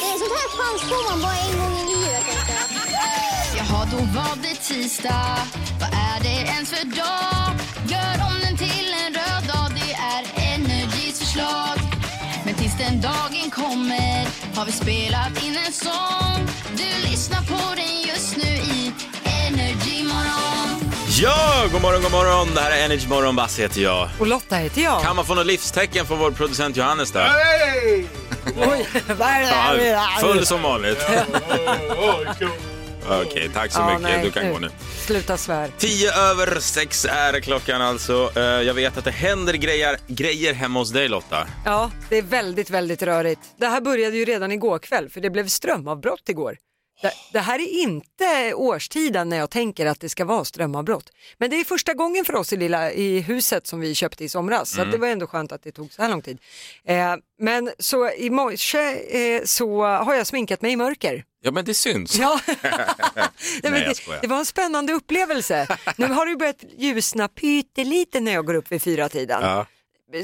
Det är sånt här chans får man bara en gång i livet. Jaha, då var det tisdag. Vad är det ens för dag? Gör om den till en röd dag. Det är Energys förslag. Men tills den dagen kommer har vi spelat in en sång. Du lyssnar på den just nu i Energy Morgon. Ja, god morgon, god morgon. Det här är Energy Morgon, Basse heter jag. Och Lotta heter jag. Kan man få något livstecken från vår producent Johannes där? Oj, vad är det här? Ja, full som vanligt. Okej, tack så Ja, mycket. nej, du kan gå nu. Sluta svär. Tio över sex är klockan alltså. Eh, Jag vet att det händer grejer, grejer hemma hos dig Lotta. Ja, det är väldigt, väldigt rörigt. Det här började ju redan igår kväll för det blev strömavbrott igår. Det, det här är inte årstiden när jag tänker att det ska vara strömavbrott. Men det är första gången för oss i, lilla, i huset som vi köpte i somras. Så att det var ändå skönt att det tog så här lång tid. Eh, men så i morse eh, så har jag sminkat mig i mörker. Ja, men det syns. Ja. Men Nej, det, det var en spännande upplevelse. Nu har det börjat ljusna pyttelite när jag går upp vid fyra tiden. Ja.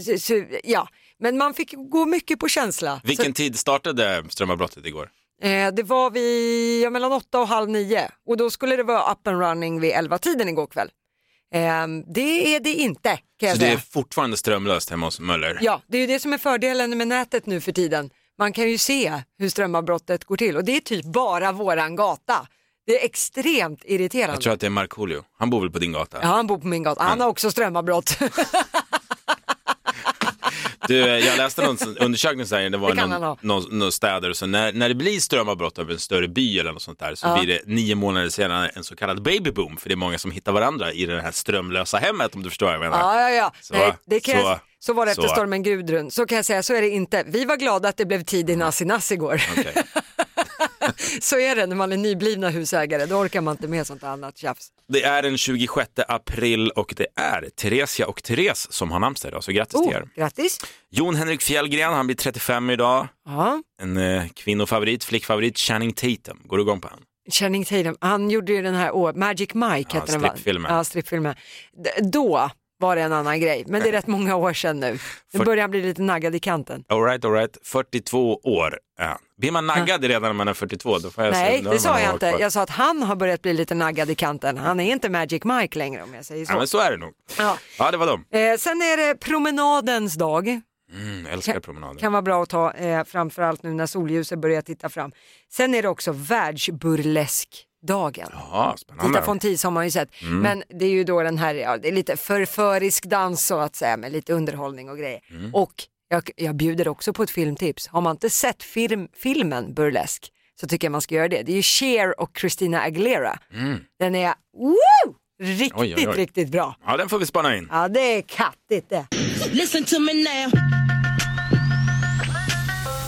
Så, så, ja. Men man fick gå mycket på känsla. Vilken tid startade strömavbrottet igår? Eh, det var vid ja, mellan åtta och halv nio och då skulle det vara up and running vid elva tiden igår kväll. Eh, det är det inte kan jag Så det säga. är fortfarande strömlöst hemma hos Möller? Ja, det är ju det som är fördelen med nätet nu för tiden. Man kan ju se hur strömavbrottet går till och det är typ bara våran gata. Det är extremt irriterande. Jag tror att det är Markoolio. Han bor väl på din gata? Ja, han bor på min gata. Han har också strömavbrott. Du, jag läste någon undersökning så här, det var Det någon, någon, någon städer, så när, när det blir strömavbrott över en större by eller något sånt där så Ja. blir det nio månader senare en så kallad babyboom, för det är många som hittar varandra i det här strömlösa hemmet om du förstår vad jag menar. Ja, ja, ja. Så, Nej, det kan så, jag, så var det efter så. stormen Gudrun. Så kan jag säga, så är det inte. Vi var glada att det blev tid i Nassi Nass igår. Okej. så är det när man är nyblivna husägare, då orkar man inte med sånt annat tjafs. Det är den 26 april och det är Theresia och Therese som har namnsdag idag, så grattis till Oh, er. grattis. Jon Henrik Fjällgren, han blir 35 idag. Ja. En eh, kvinnofavorit, flickfavorit, Channing Tatum. Går du igång på han? Channing Tatum, han gjorde ju den här, oh, Magic Mike Ja, hette den va? Ja, strippfilmen. Då var det en annan grej, men det är rätt många år sedan nu. Nu börjar han bli lite naggad i kanten. All right, all right. 42 år är han. Blir man naggad redan när man är 42, då får jag Nej, det sa jag inte. Jag sa att han har börjat bli lite naggad i kanten. Han är inte Magic Mike längre om jag säger så. Ja, men så är det nog. Ja. Ja, det var dem. Eh, sen är det promenadens dag. Mm, älskar promenader. Kan vara bra att ta, eh, framförallt nu när solljuset börjar titta fram. Sen är det också världsburleskdagen. Ja, spännande. Tita Fontis har man ju sett. Mm. Men det är ju då den här, ja, det är lite förförisk dans så att säga med lite underhållning och grejer. Mm. Och jag, jag bjuder också på ett filmtips. Har man inte sett film, filmen Burlesque så tycker jag man ska göra det. Det är ju Cher och Christina Aguilera. Den är woo! riktigt, Mm. Oj, oj, oj. riktigt bra. Ja, den får vi spana in. Ja, det är kattigt det. Listen to me now.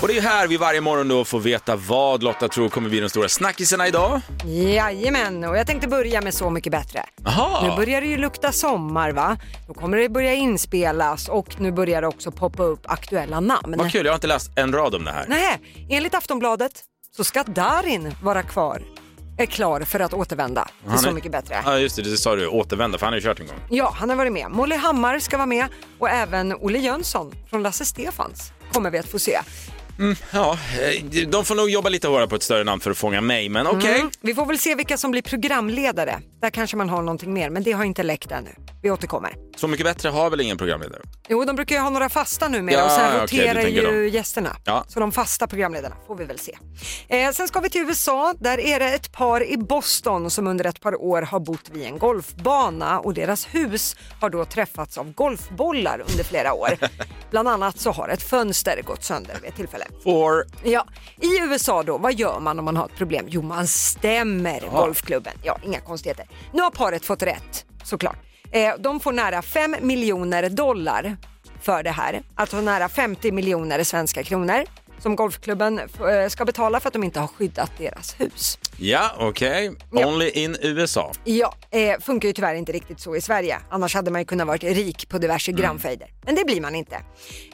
Och det är här vi varje morgon då får veta vad Lotta tror kommer bli de stora snackisarna idag. Jajamän, och jag tänkte börja med Så mycket bättre. Jaha. Nu börjar det ju lukta sommar va? Då kommer det börja inspelas och nu börjar det också poppa upp aktuella namn. Vad kul, jag har inte läst en rad om det här. Nej, enligt Aftonbladet så ska Darin vara kvar, är klar för att återvända till Han Så är- mycket bättre. Ja, just det, det sa du. Återvända, för han har ju kört en gång. Ja, han har varit med. Molly Hammar ska vara med och även Olle Jönsson från Lasse Stefans kommer vi att få se. Ja, eh, de får nog jobba lite hårdare på ett större namn för att fånga mig, men okej. Mm. Vi får väl se vilka som blir programledare. Där kanske man har någonting mer, men det har inte läckt ännu. Vi återkommer. Så mycket bättre har väl ingen programledare? Jo, de brukar ju ha några fasta numera Ja, och sen roterar tänker ju dem. gästerna. Ja. Så de fasta programledarna får vi väl se. Eh, sen ska vi till USA. Där är det ett par i Boston som under ett par år har bott vid en golfbana och deras hus har då träffats av golfbollar under flera år. Bland annat så har ett fönster gått sönder vid ett tillfälle. Four. Ja, i USA då, vad gör man om man har ett problem? Jo, man stämmer golfklubben. Ja, inga konstigheter. Nu har paret fått rätt, såklart. Eh, de får nära 5 miljoner dollar för det här. Alltså nära 50 miljoner svenska kronor som golfklubben eh, ska betala för att de inte har skyddat deras hus. Ja, okej. Ja. Only in USA. Ja, eh, funkar ju tyvärr inte riktigt så i Sverige. Annars hade man ju kunnat varit rik på diverse grannfejder. Men det blir man inte.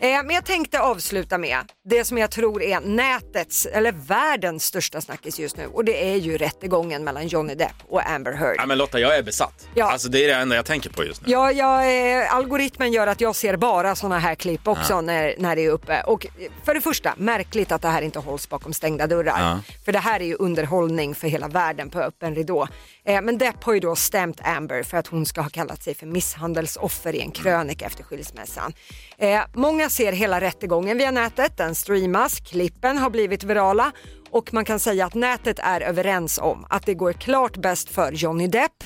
Eh, men jag tänkte avsluta med det som jag tror är nätets, eller världens största snackis just nu. Och det är ju rättegången mellan Johnny Depp och Amber Heard. Ja, men Lotta, jag är besatt. Ja. Alltså, det är det enda jag tänker på just nu. Ja, jag, eh, algoritmen gör att jag ser bara såna här klipp också när, när det är uppe. Och eh, för det första, märkligt att det här inte hålls bakom stängda dörrar. Ja. För det här är ju underhållning för hela världen på öppen ridå. Eh, men Depp har ju då stämt Amber för att hon ska ha kallat sig för misshandelsoffer i en krönika efter skilsmässan. Eh, många ser hela rättegången via nätet, den streamas, klippen har blivit virala och man kan säga att nätet är överens om att det går klart bäst för Johnny Depp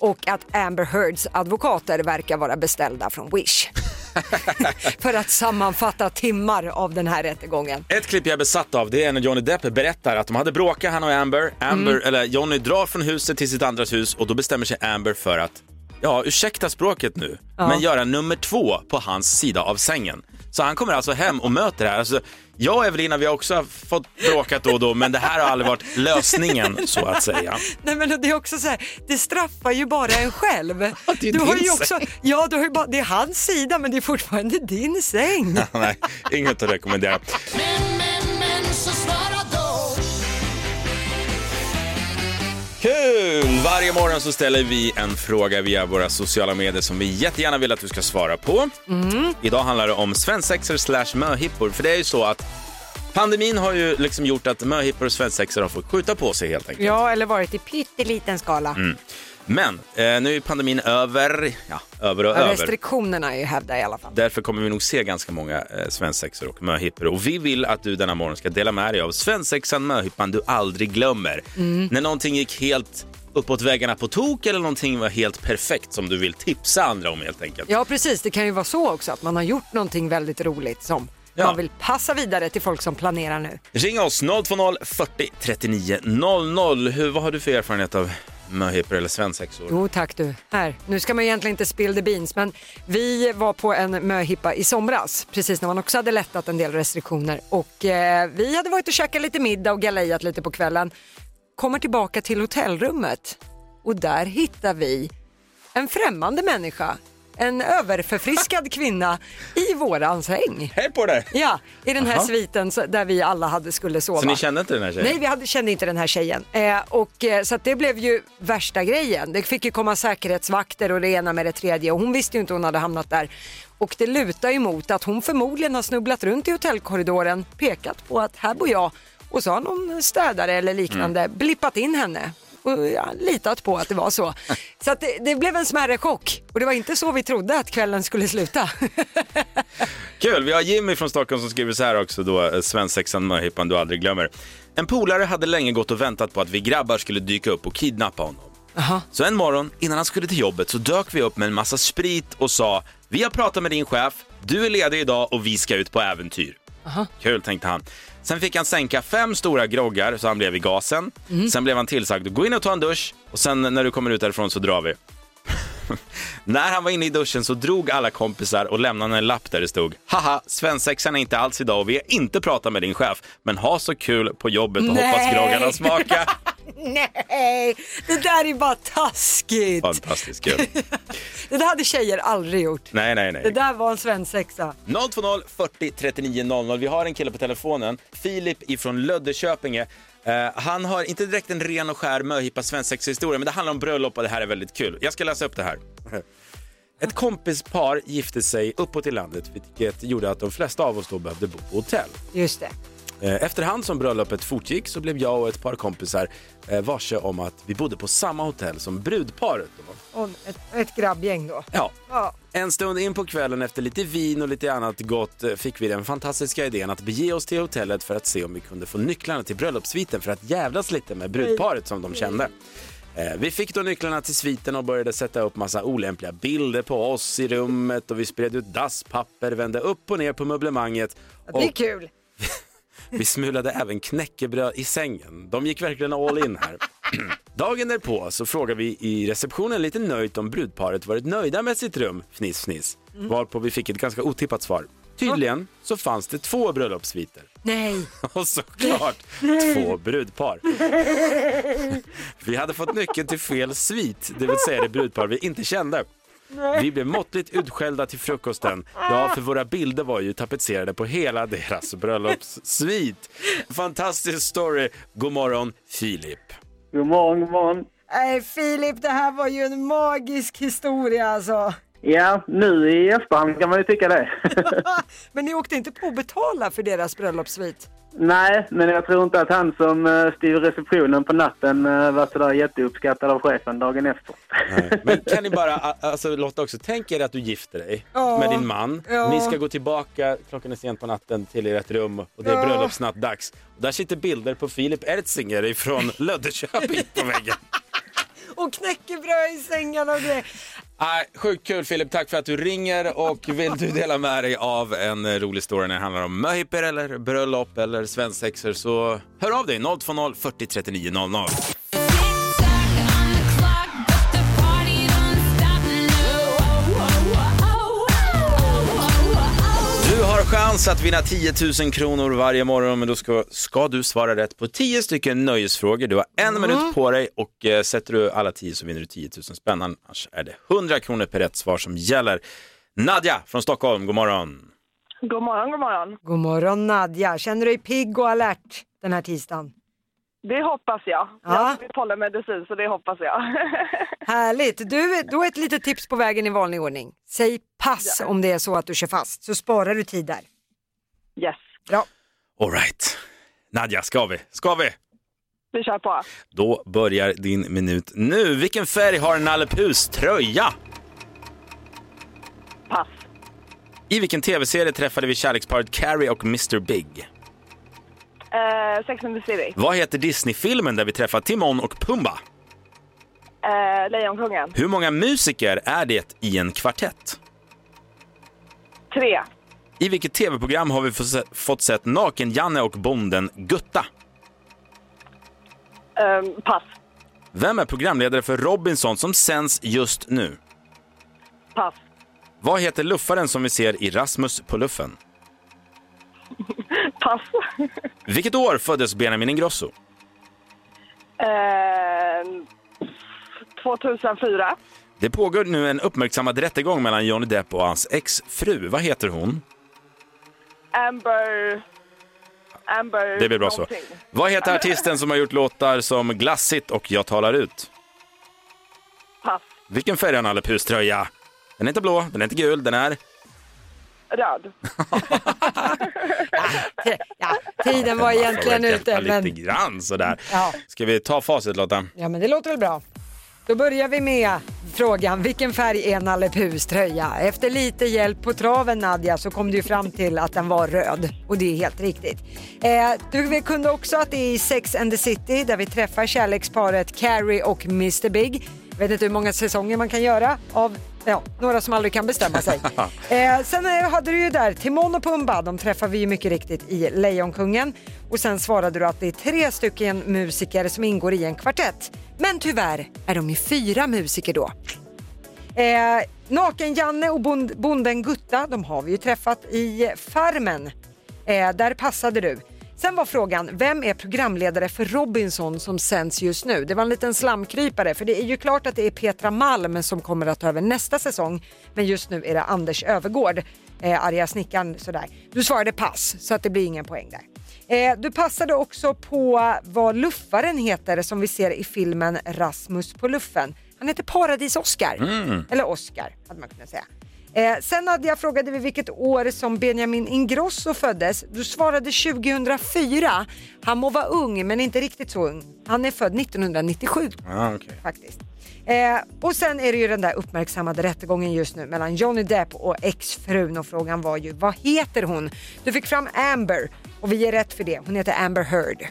och att Amber Heards advokater verkar vara beställda från Wish. För att sammanfatta timmar av den här rättegången. Ett klipp jag är besatt av det är när Johnny Depp berättar att de hade bråkat han och Amber. Amber Mm. eller Johnny drar från huset till sitt andras hus och då bestämmer sig Amber för att, ja ursäkta språket nu, men göra nummer två på hans sida av sängen. Så han kommer alltså hem och möter det här. Alltså, jag och Evelina vi har också fått bråkat då och då men det här har aldrig varit lösningen så att säga. Nej men det är också så här, det straffar ju bara en själv. det är du har ju också, ja du har ju bara, det är hans sida men det är fortfarande din säng. Nej, inget att rekommendera. Kul! Varje morgon så ställer vi en fråga via våra sociala medier som vi jättegärna vill att du ska svara på. Idag handlar det om svensexor slash möhippor. För det är ju så att pandemin har ju liksom gjort att möhippor och svensexor har fått skjuta på sig helt enkelt. Ja eller varit i pytteliten skala. Men eh, nu är pandemin över, ja, över och Ja, över. Restriktionerna är ju hävda i alla fall. Därför kommer vi nog se ganska många eh, svensexor och möhippor. Och vi vill att du denna morgon ska dela med dig av svensexan, möhippan du aldrig glömmer. Mm. När någonting gick helt uppåt väggarna på tok eller någonting var helt perfekt som du vill tipsa andra om helt enkelt. Ja precis, det kan ju vara så också att man har gjort någonting väldigt roligt som Ja. man vill passa vidare till folk som planerar nu. Ring oss 020 40 39 00. Hur, vad har du för erfarenhet av möhippor eller svensexor? Jo tack du. Här, nu ska man egentligen inte spill the beans men vi var på en möhippa i somras precis när man också hade lättat en del restriktioner och eh, vi hade varit och käkat lite middag och galejat lite på kvällen. Kommer tillbaka till hotellrummet och där hittar vi en främmande människa, en överförfriskad kvinna i våran säng. Hej på dig! Ja, i den här Aha. sviten så- där vi alla hade skulle sova. Så ni kände inte den här tjejen? Nej, vi hade, kände inte den här tjejen. Eh, och, eh, så att det blev ju värsta grejen. Det fick ju komma säkerhetsvakter och det ena med det tredje och hon visste ju inte hon hade hamnat där. Och det lutar ju mot att hon förmodligen har snubblat runt i hotellkorridoren, pekat på att här bor jag och så har någon städare eller liknande Mm. blippat in henne och ja, litat på att det var så. Så att det, det blev en smärre chock och det var inte så vi trodde att kvällen skulle sluta. Kul! Vi har Jimmy från Stockholm som skriver så här också då, eh, svensexan möhippan du aldrig glömmer. En polare hade länge gått och väntat på att vi grabbar skulle dyka upp och kidnappa honom. Aha. Så en morgon innan han skulle till jobbet så dök vi upp med en massa sprit och sa vi har pratat med din chef, du är ledig idag och vi ska ut på äventyr. Kul tänkte han. Sen fick han sänka fem stora groggar så han blev i gasen. Sen blev han tillsagd gå in och ta en dusch och sen när du kommer ut därifrån så drar vi. När han var inne i duschen så drog alla kompisar och lämnade en lapp där det stod Haha, svensexan är inte alls idag och vi har inte pratat med din chef men ha så kul på jobbet och hoppas Nej. groggarna smakar. Nej, det där är bara taskigt. Fantastiskt kul. Det där hade tjejer aldrig gjort. Nej, nej, nej. Det där var en svensexa. 020 40 39 00. Vi har en kille på telefonen, Filip ifrån Löddeköpinge. Eh, han har inte direkt en ren och skär möhippa svensexa-historia, men det handlar om bröllop och det här är väldigt kul. Jag ska läsa upp det här. Ett kompispar gifte sig uppåt i landet, vilket gjorde att de flesta av oss då behövde bo på hotell. Just det. Eh, Efterhand som bröllopet fortgick så blev jag och ett par kompisar eh, varse om att vi bodde på samma hotell som brudparet. Då. Och ett, ett grabbgäng då. Ja, Ja. en stund in på kvällen efter lite vin och lite annat gott eh, fick vi den fantastiska idén att bege oss till hotellet för att se om vi kunde få nycklarna till bröllopssviten för att jävlas lite med brudparet som de kände. Vi fick då nycklarna till sviten och började sätta upp massa olämpliga bilder på oss i rummet och vi spred ut dasspapper, vände upp och ner på möblemanget Det är och kul. vi smulade även knäckebröd i sängen. De gick verkligen all in här. Dagen därpå så frågade vi i receptionen lite nöjt om brudparet varit nöjda med sitt rum, fniss fniss. Varpå vi fick ett ganska otippat svar. Tydligen så fanns det två bröllopssviter. Nej. Och såklart två brudpar. Vi hade fått nyckeln till fel svit, det vill säga det brudpar vi inte kände. Vi blev måttligt utskällda till frukosten. Ja, för våra bilder var ju tapetserade på hela deras bröllopssvit. Fantastisk story. God morgon, Filip. God morgon, god morgon. Nej Filip, det här var ju en magisk historia alltså. Ja, nu i efterhand kan man ju tycka det. Men ni åkte inte på att betala för deras bröllopssvit? Nej, men jag tror inte att han som uh, styr receptionen på natten uh, var sådär jätteuppskattad av chefen dagen efter. Men kan ni bara, alltså Lotta också, tänk er att du gifter dig Ja. med din man. Ja. Ni ska gå tillbaka, klockan är sent på natten, till ert rum och det är Ja. bröllopsnattdags. Där sitter bilder på Filip Ertzinger ifrån Löddeköping på väggen. Och knäckebröd i sängarna och grejer. Nej, sjukt kul Filip, tack för att du ringer och vill du dela med dig av en eh, rolig story när det handlar om möhippor eller bröllop eller svensexor så hör av dig 020 40 39 00. Chans att vinna 10 000 kronor varje morgon men då ska, ska du svara rätt på 10 stycken nöjesfrågor. Du har en minut på dig och eh, sätter du alla 10 så vinner du 10 000 spänn. Annars är det 100 kronor per rätt svar som gäller. Nadja från Stockholm, god morgon. God morgon, god morgon. God morgon Nadja, känner du dig pigg och alert den här tisdagen? Det hoppas jag. Jag Ja. har tagit pollenmedicin så det hoppas jag. Härligt, du, då ett litet tips på vägen i vanlig ordning. Säg pass om det är så att du kör fast så sparar du tid där. Yes, Bra. All right. Nadja, ska vi? Ska vi? vi kör på. Då börjar din minut nu. Vilken färg har Nalle Puhs tröja? Pass. I vilken tv-serie träffade vi kärleksparet Carrie och Mr Big? Eh, Sex and the City. Vad heter Disney-filmen där vi träffar Timon och Pumba? Eh, Lejonkungen. Hur många musiker är det i en kvartett? Tre. I vilket tv-program har vi fått sett Naken-Janne och bonden Gutta? Eh, pass. Vem är programledare för Robinson som sänds just nu? Pass. Vad heter luffaren som vi ser i Rasmus på luffen? Pass. Vilket år föddes Benjamin Ingrosso? eh, 2004. Det pågår nu en uppmärksammad rättegång mellan Johnny Depp och hans exfru. Vad heter hon? Amber... Amber... Det blir bra så. någonting. Vad heter artisten som har gjort låtar som Glassigt och Jag talar ut? Pass. Vilken färg har Nalle Puhs tröja? Den är inte blå, den är inte gul, den är... Röd. Ja, tiden var egentligen ute men, Lite grann sådär. Ja. Ska vi ta facit Lotta? ja, men det låter väl bra. Då börjar vi med frågan, vilken färg är Nalle Puhs tröja? Efter lite hjälp på traven Nadja så kom du ju fram till att den var röd och det är helt riktigt. Eh, du kunde också att det är i Sex and the City där vi träffar kärleksparet Carrie och Mr Big. Jag vet inte hur många säsonger man kan göra av Ja, några som aldrig kan bestämma sig. eh, sen eh, hade du ju där Timon och Pumba, de träffar vi ju mycket riktigt i Lejonkungen. Och sen svarade du att det är tre stycken musiker som ingår i en kvartett. Men tyvärr är de ju fyra musiker då. Eh, Naken-Janne och bond, bonden Gutta, de har vi ju träffat i Farmen. Eh, där passade du. Sen var frågan, vem är programledare för Robinson som sänds just nu? Det var en liten slamkrypare för det är ju klart att det är Petra Malm som kommer att ta över nästa säsong. Men just nu är det Anders Övergård, eh, arga snickaren sådär. Du svarade pass så att det blir ingen poäng där. Eh, du passade också på vad luffaren heter som vi ser i filmen Rasmus på luffen. Han heter Paradis-Oskar. Eller Oscar hade man kunnat säga. Eh, sen hade jag frågade vi vilket år som Benjamin Ingrosso föddes. Du svarade 2004. Han må vara ung men inte riktigt så ung. Han är född 1997 Ja, okej. faktiskt. Eh, och sen är det ju den där uppmärksammade rättegången just nu mellan Johnny Depp och exfrun och frågan var ju vad heter hon? Du fick fram Amber och vi ger rätt för det. Hon heter Amber Heard.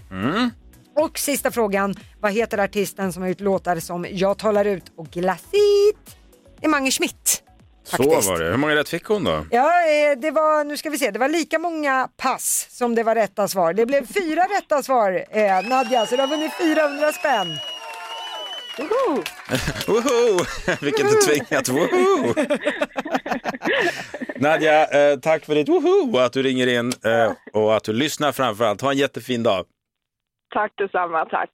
Och sista frågan, vad heter artisten som har gjort låtar som Jag talar ut och Glassigt? Det är Mange Schmidt. Så faktiskt. var det. Hur många rätt fick hon då? Ja, eh, det var, nu ska vi se, det var lika många pass som det var rätta svar. Det blev fyra rätta svar, eh, Nadja, så du har vunnit 400 spänn. Woho! Woho! Vilket tvingat woho! Nadja, eh, tack för ditt woho och att du ringer in eh, och att du lyssnar framför allt. Ha en jättefin dag. Tack detsamma, tack.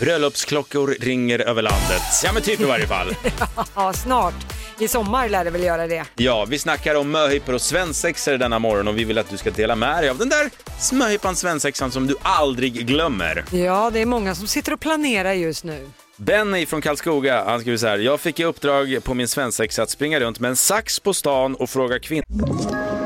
Bröllopsklockor ringer över landet. Ja, men typ i varje fall. Ja, snart. I sommar lär det väl göra det. Ja, vi snackar om möhippor och svensexor denna morgon och vi vill att du ska dela med dig av den där möhippan svensexan som du aldrig glömmer. Ja, det är många som sitter och planerar just nu. Benny från Karlskoga, han skriver så här. Jag fick i uppdrag på min svensexa att springa runt med en sax på stan och fråga kvinnor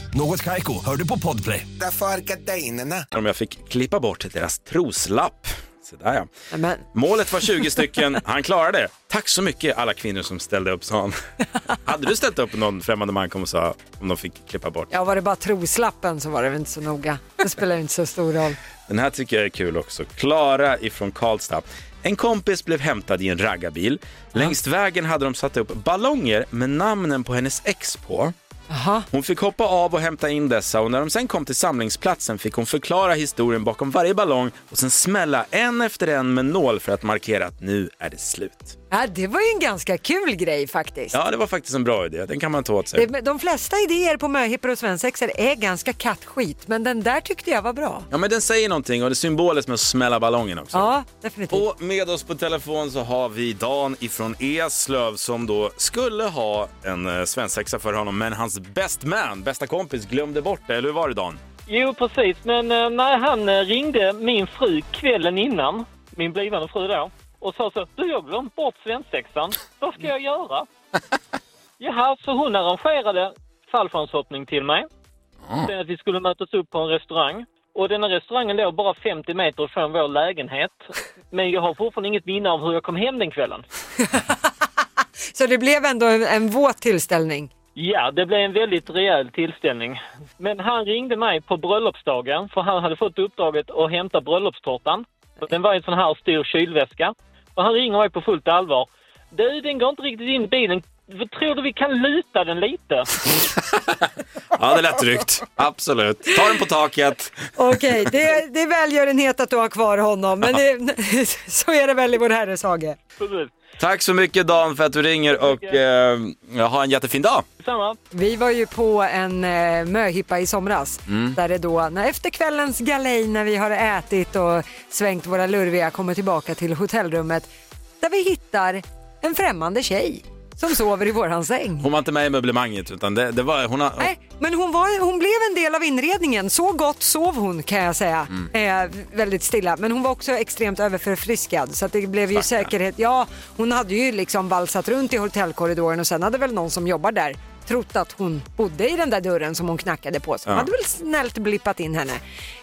Något Kaiko, hör du på Podplay. Därför är gardinerna. om jag fick klippa bort deras troslapp. Så där ja. Men, Målet var 20 stycken, han klarade det. Tack så mycket alla kvinnor som ställde upp, sa han. Hade du ställt upp någon främmande man kom och sa om de fick klippa bort? ja, var det bara troslappen så var det väl inte så noga. Det spelar inte så stor roll. Den här tycker jag är kul också. Klara ifrån Karlstad. En kompis blev hämtad i en raggarbil. Längs vägen hade de satt upp ballonger med namnen på hennes ex på. Aha. Hon fick hoppa av och hämta in dessa och när de sen kom till samlingsplatsen fick hon förklara historien bakom varje ballong och sen smälla en efter en med nål för att markera att nu är det slut. Ja, det var ju en ganska kul grej faktiskt. Ja, det var faktiskt en bra idé. Den kan man ta åt sig. Det- De flesta idéer på möhippor och svensexor är ganska kattskit, men den där tyckte jag var bra. Ja, men den säger någonting och det är symboliskt med att smälla ballongen också. Ja, definitivt. Och med oss på telefon så har vi Dan ifrån Eslöv som då skulle ha en eh, svensexa för honom, men hans best man, bästa kompis, glömde bort det. Eller hur var det Dan? Jo, precis. Men eh, när han eh, ringde min fru kvällen innan, min blivande fru då, och sa så du jag har glömt bort svensexan. Vad ska jag göra? Jaha, så hon arrangerade fallskärmshoppning till mig. Sen att vi skulle mötas upp på en restaurang. Och denna restaurangen låg bara 50 meter från vår lägenhet. Men jag har fortfarande inget minne av hur jag kom hem den kvällen. Så det blev ändå en, en våt tillställning. Ja, det blev en väldigt rejäl tillställning. Men han ringde mig på bröllopsdagen för han hade fått uppdraget att hämta bröllopstårtan. Den var i en sån här stor kylväska. Och han ringer mig på fullt allvar. Du, den går inte riktigt in i bilen. Tror du vi kan luta den lite? Ja, det lät tryggt. Absolut. Ta den på taket. Okej, det, det är välgörenhet att du har kvar honom, men det, så är det väl i vår herres hage. Precis. Tack så mycket Dan för att du ringer och eh, ha en jättefin dag. Samma. Vi var ju på en eh, möhippa i somras där det då, när efter kvällens galej när vi har ätit och svängt våra lurviga kommer tillbaka till hotellrummet där vi hittar en främmande tjej som sover i våran säng. Hon var inte med i möblemanget utan det, det var, hon har, Nej, men hon, var, hon blev en del av inredningen. Så gott sov hon kan jag säga. Eh, väldigt stilla. Men hon var också extremt överförfriskad så att det blev ju Stackarn. säkerhet. Ja, hon hade ju liksom valsat runt i hotellkorridoren och sen hade väl någon som jobbar där trott att hon bodde i den där dörren som hon knackade på. Så Ja. hade väl snällt blippat in henne.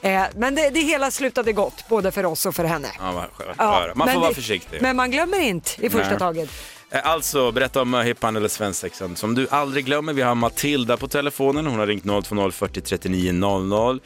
Eh, men det, det hela slutade gott, både för oss och för henne. Ja, att Ja. Man får vara det- försiktig. Men man glömmer inte i första Nej. taget. Eh, Alltså, berätta om möhippan eller svensexan som du aldrig glömmer. Vi har Matilda på telefonen. Hon har ringt 020 40 39 00.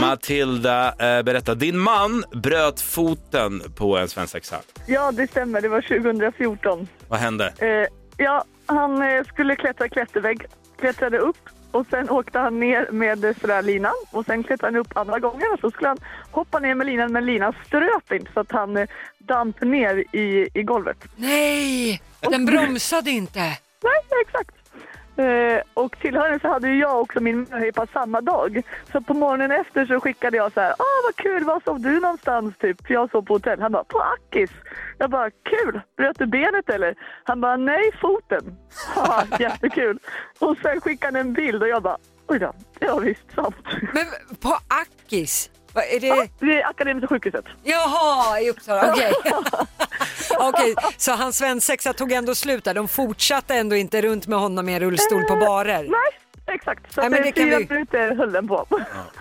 Matilda, eh, berätta. Din man bröt foten på en svensexa. Ja, det stämmer. Det var 2014. Vad hände? Eh, ja, han eh, skulle klättra klättervägg, klättrade upp och sen åkte han ner med sådär linan och sen klättrade han upp andra gången och så skulle han hoppa ner med linan men linan ströp inte så att han eh, damp ner i, i golvet. Nej, den bromsade inte. Nej, exakt. Eh, och tillhörande så hade ju jag också min möhippa samma dag. Så på morgonen efter så skickade jag så här, ah vad kul, var sov du någonstans typ? För jag sov på hotell. Han bara, på Akis. Jag bara, kul, bröt du benet eller? Han bara, nej foten. Haha, Jättekul. Och sen skickade han en bild och jag bara, oj då, det var visst sant. Men på Akis? Vad är det? Det är Akademiska sjukhuset. Jaha, i Uppsala, okej. Okej, så hans svensexa tog ändå slut där. De fortsatte ändå inte runt med honom i en rullstol på barer? Nej, exakt. Så Nej, men det kan fyra vi- minuter höll den på.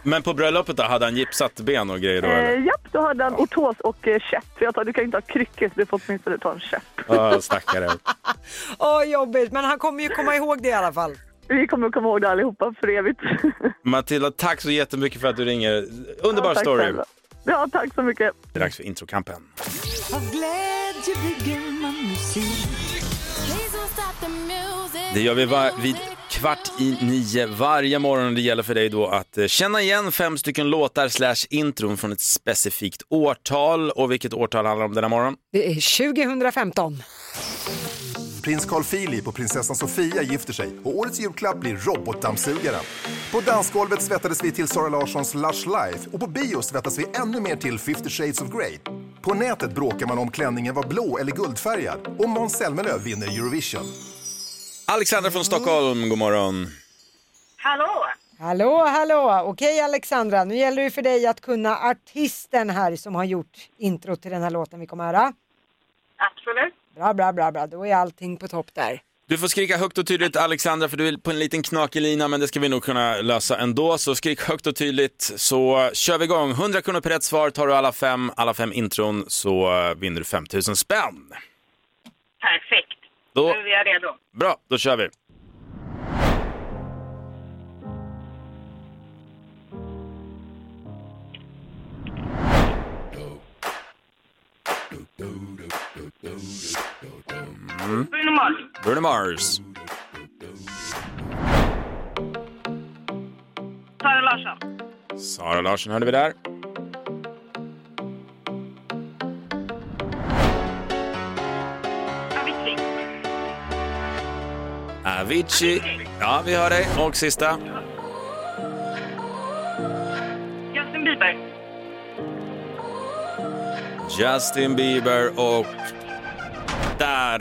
Men på bröllopet då, hade han gipsat ben och grejer då? Eh, japp, då hade han ortos och eh, käpp. För jag sa, du kan ju inte ha kryckor så du får åtminstone ta en käpp. Ja, stackare. Åh, jobbigt, men han kommer ju komma ihåg det i alla fall. Vi kommer att komma ihåg det allihopa för evigt. Matilda, tack så jättemycket för att du ringer. Underbar Ja, story. själva. Ja, tack så mycket. Det är dags för introkampen. Det gör vi var, vid kvart i nio varje morgon. Det gäller för dig då att eh, känna igen fem stycken låtar slash intron från ett specifikt årtal. Och vilket årtal handlar det om denna morgon? Det är 2015. Prins Carl Philip och prinsessan Sofia gifter sig och årets julklapp blir robotdammsugaren. På dansgolvet svettades vi till Sara Larssons Lush Life och på bio svettas vi ännu mer till 50 shades of Grey. På nätet bråkar man om klänningen var blå eller guldfärgad och Måns Zelmerlöw vinner Eurovision. Alexandra från Stockholm, god morgon. Hallå! Hallå, hallå! Okej Alexandra, nu gäller det för dig att kunna artisten här som har gjort intro till den här låten vi kommer höra. Absolut. Bra, bra, bra, bra. Då är allting på topp där. Du får skrika högt och tydligt Alexandra för du är på en liten knakig lina men det ska vi nog kunna lösa ändå. Så skrik högt och tydligt så kör vi igång. 100 kronor per rätt svar. Tar du alla fem, alla fem intron så vinner du 5000 spänn. Perfekt. Då, Nu är jag redo. bra, då kör vi. Mm. Bruno Mars. Bruno Mars. Sara Larsson. Sara Larsson hörde vi där. Avicii. Avicii. Ja, vi hör dig. Och sista. Justin Bieber. Justin Bieber och där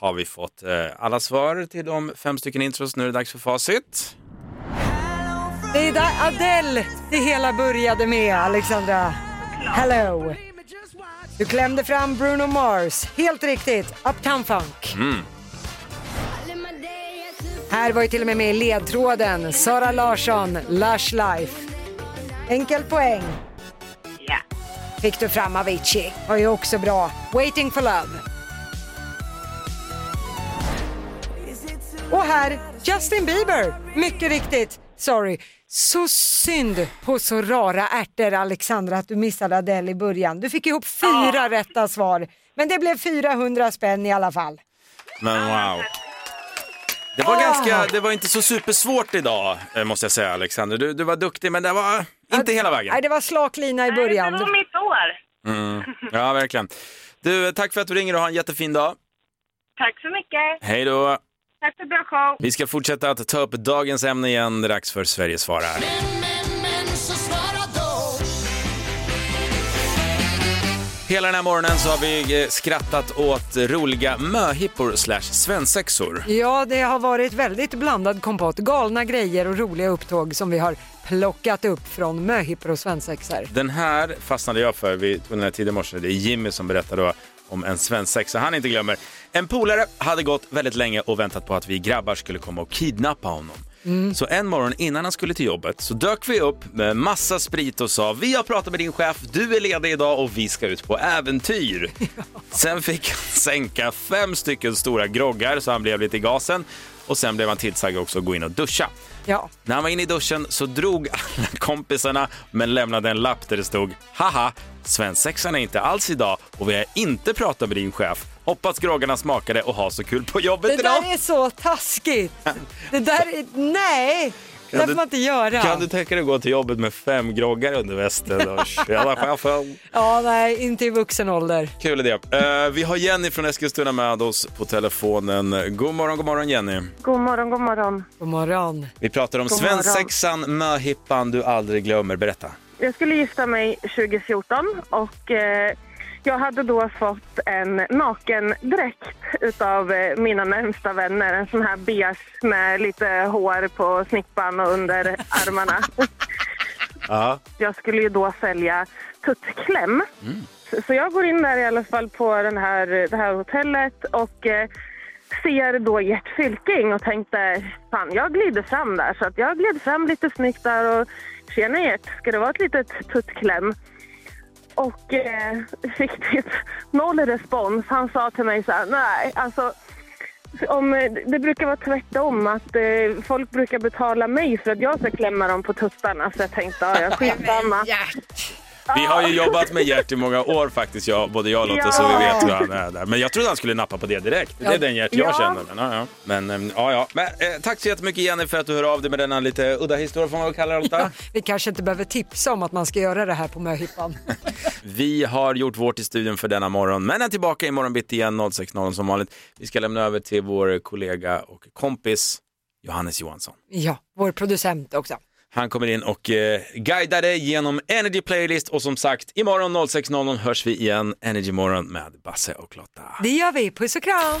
har vi fått eh, alla svar till de fem stycken intros. Nu är det dags för facit. Det är där Adele det hela började med, Alexandra. Hello! Du klämde fram Bruno Mars, helt riktigt, Uptown Funk. Mm. Här var ju till och med med i ledtråden, Sara Larsson, Lush Life. Enkel poäng. Ja. Fick du fram Avicii, var ju också bra. Waiting for love. Och här, Justin Bieber, mycket riktigt. Sorry. Så synd på så rara ärtor Alexandra att du missade Adele i början. Du fick ihop fyra rätta svar. Men det blev 400 spänn i alla fall. Men wow. Det var, Ah. ganska, det var inte så supersvårt idag, eh, måste jag säga Alexander. Du, du var duktig, men det var inte hela vägen. Nej, det var slak lina i början. Det var mitt år. Mm. Ja, verkligen. Du, tack för att du ringer och ha en jättefin dag. Tack så mycket. Hej då. Tack för bra show. Vi ska fortsätta att ta upp dagens ämne igen. Det är dags för Sveriges svarar. Men så svara då. Hela den här morgonen så har vi eh, skrattat åt roliga möhippor slash svensexor. Ja, det har varit väldigt blandad kompott. Galna grejer och roliga upptåg som vi har plockat upp från möhippor och svensexor. Den här fastnade jag för vid den här tiden i morse. Det är Jimmy som berättar då om en svensexa han inte glömmer. En polare hade gått väldigt länge och väntat på att vi grabbar skulle komma och kidnappa honom. Så en morgon innan han skulle till jobbet så dök vi upp med massa sprit och sa vi har pratat med din chef, du är ledig idag och vi ska ut på äventyr. Sen fick han sänka fem stycken stora groggar så han blev lite i gasen och sen blev han tillsagd också att gå in och duscha. Ja. När han var inne i duschen så drog alla kompisarna men lämnade en lapp där det stod haha, svensexan är inte alls idag och vi har inte pratat med din chef. Hoppas groggarna smakade och ha så kul på jobbet Det idag. där är så taskigt. Det där är, nej, det där får man inte göra. Kan du tänka dig att gå till jobbet med fem groggar under västen? Och Tjena chefen! Ja, nej, inte i vuxen ålder. Kul idé. Eh, vi har Jenny från Eskilstuna med oss på telefonen. God morgon, god morgon Jenny. God morgon, god morgon. God morgon. Vi pratar om svensexan, möhippan du aldrig glömmer. Berätta. Jag skulle gifta mig 2014 och eh, jag hade då fått en nakendräkt utav eh, mina närmsta vänner. En sån här beige med lite hår på snippan och under armarna. Ja. Jag skulle ju då sälja tuttkläm. Så- Så jag går in där i alla fall på den här, det här hotellet och eh, ser då Gert Fylking och tänkte fan jag glider fram där. Så att jag gled fram lite snyggt där och tjena Gert, ska det vara ett litet tuttkläm? Och eh, typ noll respons. Han sa till mig så här, nej alltså om, eh, det brukar vara tvärtom, att eh, folk brukar betala mig för att jag ska klämma dem på tuttarna. Så jag tänkte, ja, jag skitsamma. Vi har ju jobbat med Gert i många år faktiskt, jag, både jag och Lotta, Ja. så vi vet hur han är där. Men jag trodde han skulle nappa på det direkt. Det är Ja. den Gert jag Ja. känner. Men, ja, ja. Men, ehm, ja, ja. men eh, tack så jättemycket Jenny för att du hör av dig med denna lite udda historia, får man väl kalla det Lotta. Vi kanske inte behöver tipsa om att man ska göra det här på möhippan. Vi har gjort vårt i studion för denna morgon, men är tillbaka imorgon bitti igen 06.00 som vanligt. Vi ska lämna över till vår kollega och kompis Johannes Johansson. Ja, vår producent också. Han kommer in och eh, guidar dig genom Energy Playlist och som sagt, imorgon 06.00 hörs vi igen, Energy Morgon med Basse och Lotta. Det gör vi, puss och kram!